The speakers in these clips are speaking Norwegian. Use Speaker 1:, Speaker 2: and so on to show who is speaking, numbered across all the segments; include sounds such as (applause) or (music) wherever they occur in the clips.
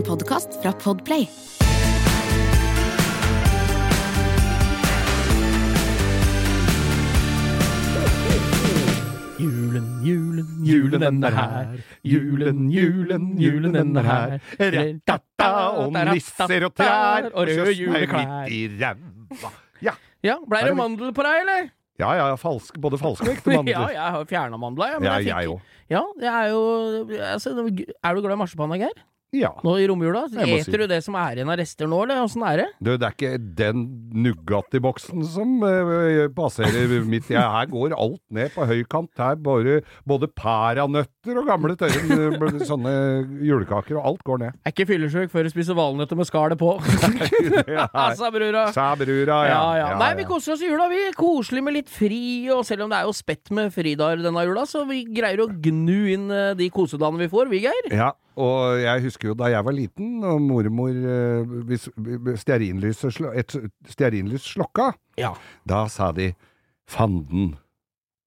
Speaker 1: En podkast fra Podplay.
Speaker 2: Julen, julen, julen den er her. Julen, julen, julen den er her.
Speaker 3: Ratata og nisser og trær
Speaker 2: Og røde juleklær.
Speaker 3: midt i ræva. Ja.
Speaker 2: Ja, Blei det mandel på deg, eller?
Speaker 3: ja, ja, falsk, både falske og ekte (laughs)
Speaker 2: Ja, jeg har fjerna mandla, jeg. men
Speaker 3: Ja,
Speaker 2: jeg fikk-
Speaker 3: jeg.
Speaker 2: Ja, jeg er jo altså, Er du glad i marsipan, Geir?
Speaker 3: Ja.
Speaker 2: Nå i romjula?
Speaker 3: Eter si
Speaker 2: du det som er igjen av rester nå, eller åssen er det?
Speaker 3: Du, det er ikke den Nugatti-boksen som uh, passerer midt i Her går alt ned på høykant. Her bare både pæranøtter og gamle tørre eh, sånne julekaker, og alt går ned.
Speaker 2: Er ikke fyllesyk før du spiser valnøtter med skallet på. (laughs)
Speaker 3: Ja,
Speaker 2: Sa brura.
Speaker 3: Sa brura, ja.
Speaker 2: Ja, ja. Nei, vi koser oss i jula, vi. Koselig med litt fri, og selv om det er jo spett med fridager denne jula, så vi greier å gnu inn eh, de kosedagene vi får, vi, Geir.
Speaker 3: Ja, og jeg husker jo da jeg var liten, og mormor eh, hvis stearinlyset et stearinlys slokka,
Speaker 2: Ja.
Speaker 3: da sa de fanden.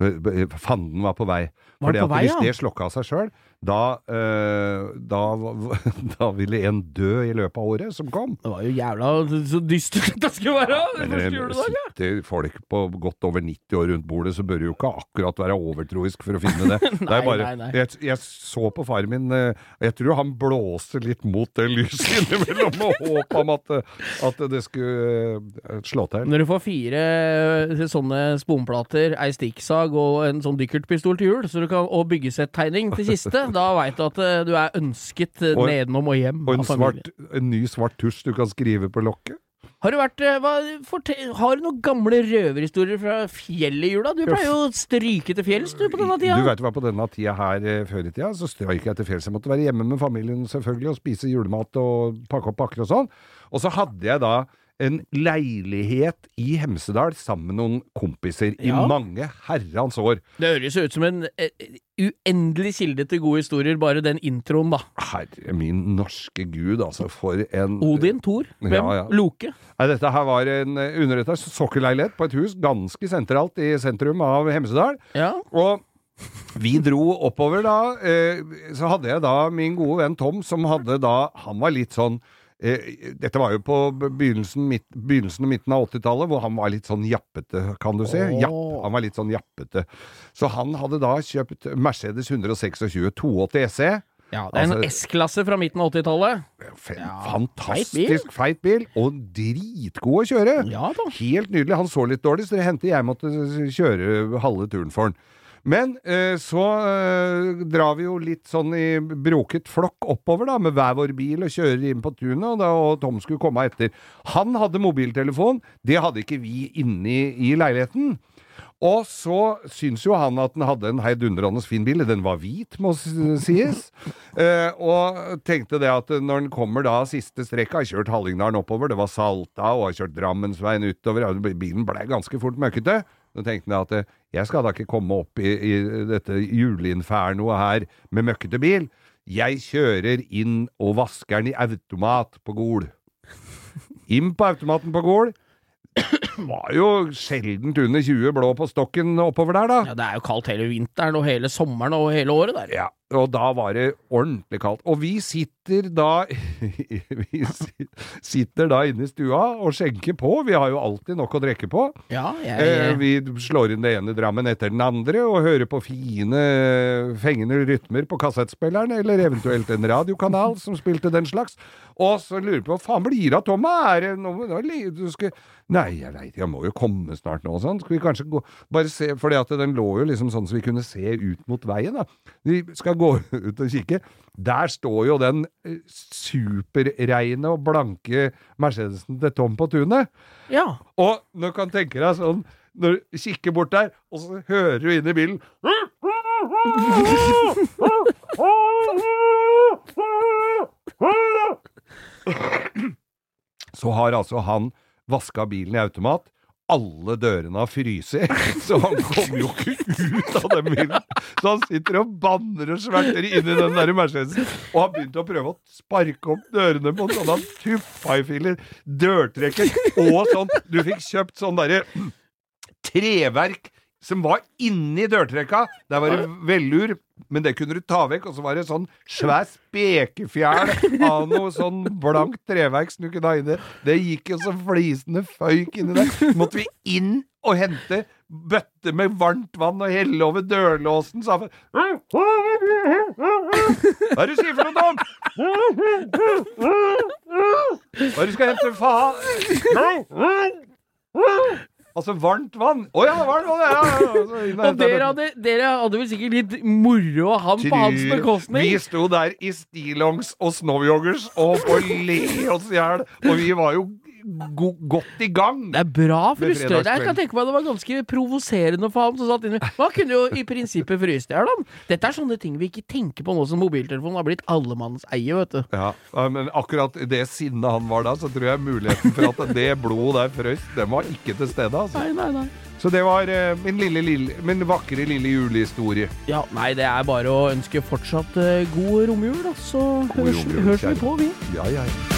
Speaker 3: Eh, Fanden var på vei.
Speaker 2: Var
Speaker 3: Fordi
Speaker 2: på vei,
Speaker 3: hvis
Speaker 2: ja?
Speaker 3: det slokka av seg sjøl, da, øh, da, (laughs) da ville en dø i løpet av året som kom.
Speaker 2: Det var jo jævla så dystert det skulle være!
Speaker 3: Men
Speaker 2: Første
Speaker 3: det
Speaker 2: juledag,
Speaker 3: sitter folk på godt over 90 år rundt bordet, så bør du jo ikke akkurat være overtroisk for å finne det. (laughs) det
Speaker 2: Nei,
Speaker 3: er bare,
Speaker 2: nei, nei.
Speaker 3: Jeg, jeg så på faren min eh, Jeg tror han blåste litt mot det lyset (laughs) innimellom, med håp om at, at det skulle slå til.
Speaker 2: Når du får fire sånne sponplater, ei stikksag og en sånn dykkertpistol til jul, så du kan, og byggesettegning til kiste, da veit du at eh, du er ønsket eh,
Speaker 3: Og-
Speaker 2: nedenom og hjem
Speaker 3: Og en, svart, en ny svart tusj du kan skrive på lokket.
Speaker 2: Har du vært eh, hva, fortell, Har du noen gamle røverhistorier fra fjellet i jula? Du pleier jo å stryke til fjells du på denne tida.
Speaker 3: Du veit hva, på denne tida her før i tida, så strøyk jeg til fjells. Jeg måtte være hjemme med familien selvfølgelig og spise julemat og pakke opp pakker og sånn. Og så hadde jeg da en leilighet i Hemsedal sammen med noen kompiser i
Speaker 2: Ja.
Speaker 3: mange herrens år.
Speaker 2: Det høres ut som en uh, uendelig kilde til gode historier, bare den introen, da.
Speaker 3: Herre min norske gud, altså, for en
Speaker 2: Odin, Thor, hvem?
Speaker 3: Ja, ja.
Speaker 2: Loke.
Speaker 3: Nei, dette her var en eh, underrettet sokkelleilighet på et hus ganske sentralt i sentrum av Hemsedal.
Speaker 2: Ja.
Speaker 3: Og vi dro oppover da, eh, så hadde jeg da min gode venn Tom, som hadde da, han var litt sånn, dette var jo på begynnelsen, midt, begynnelsen og midten av 80-tallet, hvor han var litt sånn jappete, kan du si.
Speaker 2: Oh.
Speaker 3: Japp, han var litt sånn jappete. Så han hadde da kjøpt Mercedes 126 280 SE.
Speaker 2: ja. Det er en
Speaker 3: Altså-
Speaker 2: S-klasse fra midten av 80-tallet. Ja,
Speaker 3: Fantastisk feit bil, og dritgod å kjøre.
Speaker 2: Ja.
Speaker 3: Helt nydelig. Han så litt dårlig, så det hendte jeg måtte kjøre halve turen for han. Men eh, så eh, drar vi jo litt sånn i broket flokk oppover da, med hver vår bil og kjører inn på tunet, og, da, og Tom skulle komme etter. Han hadde mobiltelefon, det hadde ikke vi inne i, leiligheten. Og så syns jo han at den hadde en heidundrende fin bil. Den var hvit, må sies. (laughs) Eh, og tenkte det at når den kommer da siste strekka, har kjørt Hallingdalen oppover, det var Salta, og har kjørt Drammensveien utover, bilen ble ganske fort møkkete. Så tenkte han at eh, jeg skal da ikke komme opp i, i dette juleinfernoet her med møkkete bil. Jeg kjører inn og vasker den i automat på Gol. Inn på automaten på Gol. Var jo sjeldent under 20 blå på stokken oppover der, da.
Speaker 2: Ja, det er jo kaldt hele vinteren og hele sommeren og hele året der.
Speaker 3: Ja, og da var det ordentlig kaldt. Og vi sitter da (laughs) Vi sitter da inne i stua og skjenker på. Vi har jo alltid nok å drikke på.
Speaker 2: Ja,
Speaker 3: jeg,
Speaker 2: jeg,
Speaker 3: vi slår inn det ene drammen etter den andre og hører på fine, fengende rytmer på kassettspilleren, eller eventuelt en radiokanal som spilte den slags. Og så lurer vi på faen blir det av Tomma? Er det noe Nei, Nei, veit, jeg må jo komme snart nå og sånn. Skal vi kanskje gå Bare se, at den lå jo liksom sånn så vi kunne se ut mot veien, da. Vi skal gå (laughs) ut og kikke. Der står jo den eh, superreine og blanke Mercedesen til Tom på tunet.
Speaker 2: ja.
Speaker 3: Og nå kan tenke deg sånn Når du kikker bort der, og så hører du inn i bilen (laughs) Så har altså han vaska bilen i automat. Alle dørene har fryst, (laughs) så han kommer jo ikke ut av den bilen. Så han sitter og banner og sverter inn i den der Mercedesen. Og har begynt å prøve å sparke opp dørene på sånne tuffa-filer, dørtrekker og sånn. Du fikk kjøpt sånn derre (clears throat) treverk som var inni dørtrekka. Der var det vellur, men det kunne du ta vekk. Og så var det sånn svær spekefjær av noe sånn blankt treverk som du kunne ha inni. Det gikk jo så flisende føyk inni der. Så måtte vi inn og hente bøtte med varmt vann og helle over dørlåsen. sa han Hva er det du sier for noe, Tom? Hva er det du skal hente, faen? Altså varmt vann. Å ja, varmt vann! Ja, ja, ja. Så inn
Speaker 2: Og dere hadde, dere hadde vel sikkert litt moro av han på hans bekostning?
Speaker 3: Vi sto der i stillongs og snowyoggers og holdt på å le oss i hjel, og vi var jo go godt i gang.
Speaker 2: Det er bra frustrerende. Jeg kan tenke meg det var ganske provoserende for ham som satt inne. Man kunne jo i prinsippet fryst i hjel, ham. Dette er sånne ting vi ikke tenker på nå som mobiltelefonen har blitt allemannseie, vet du.
Speaker 3: Ja, men akkurat i det sinnet han var da, så tror jeg muligheten for at det blodet der frøs, den var ikke til stede. Altså.
Speaker 2: Nei, nei, nei.
Speaker 3: Så det var eh, min, lille, lille, min vakre lille julehistorie.
Speaker 2: Ja, nei, det er bare å ønske fortsatt eh, god romjul, da. Så hørs,
Speaker 3: romjul,
Speaker 2: hørs vi på, vi.
Speaker 3: Ja, ja, ja.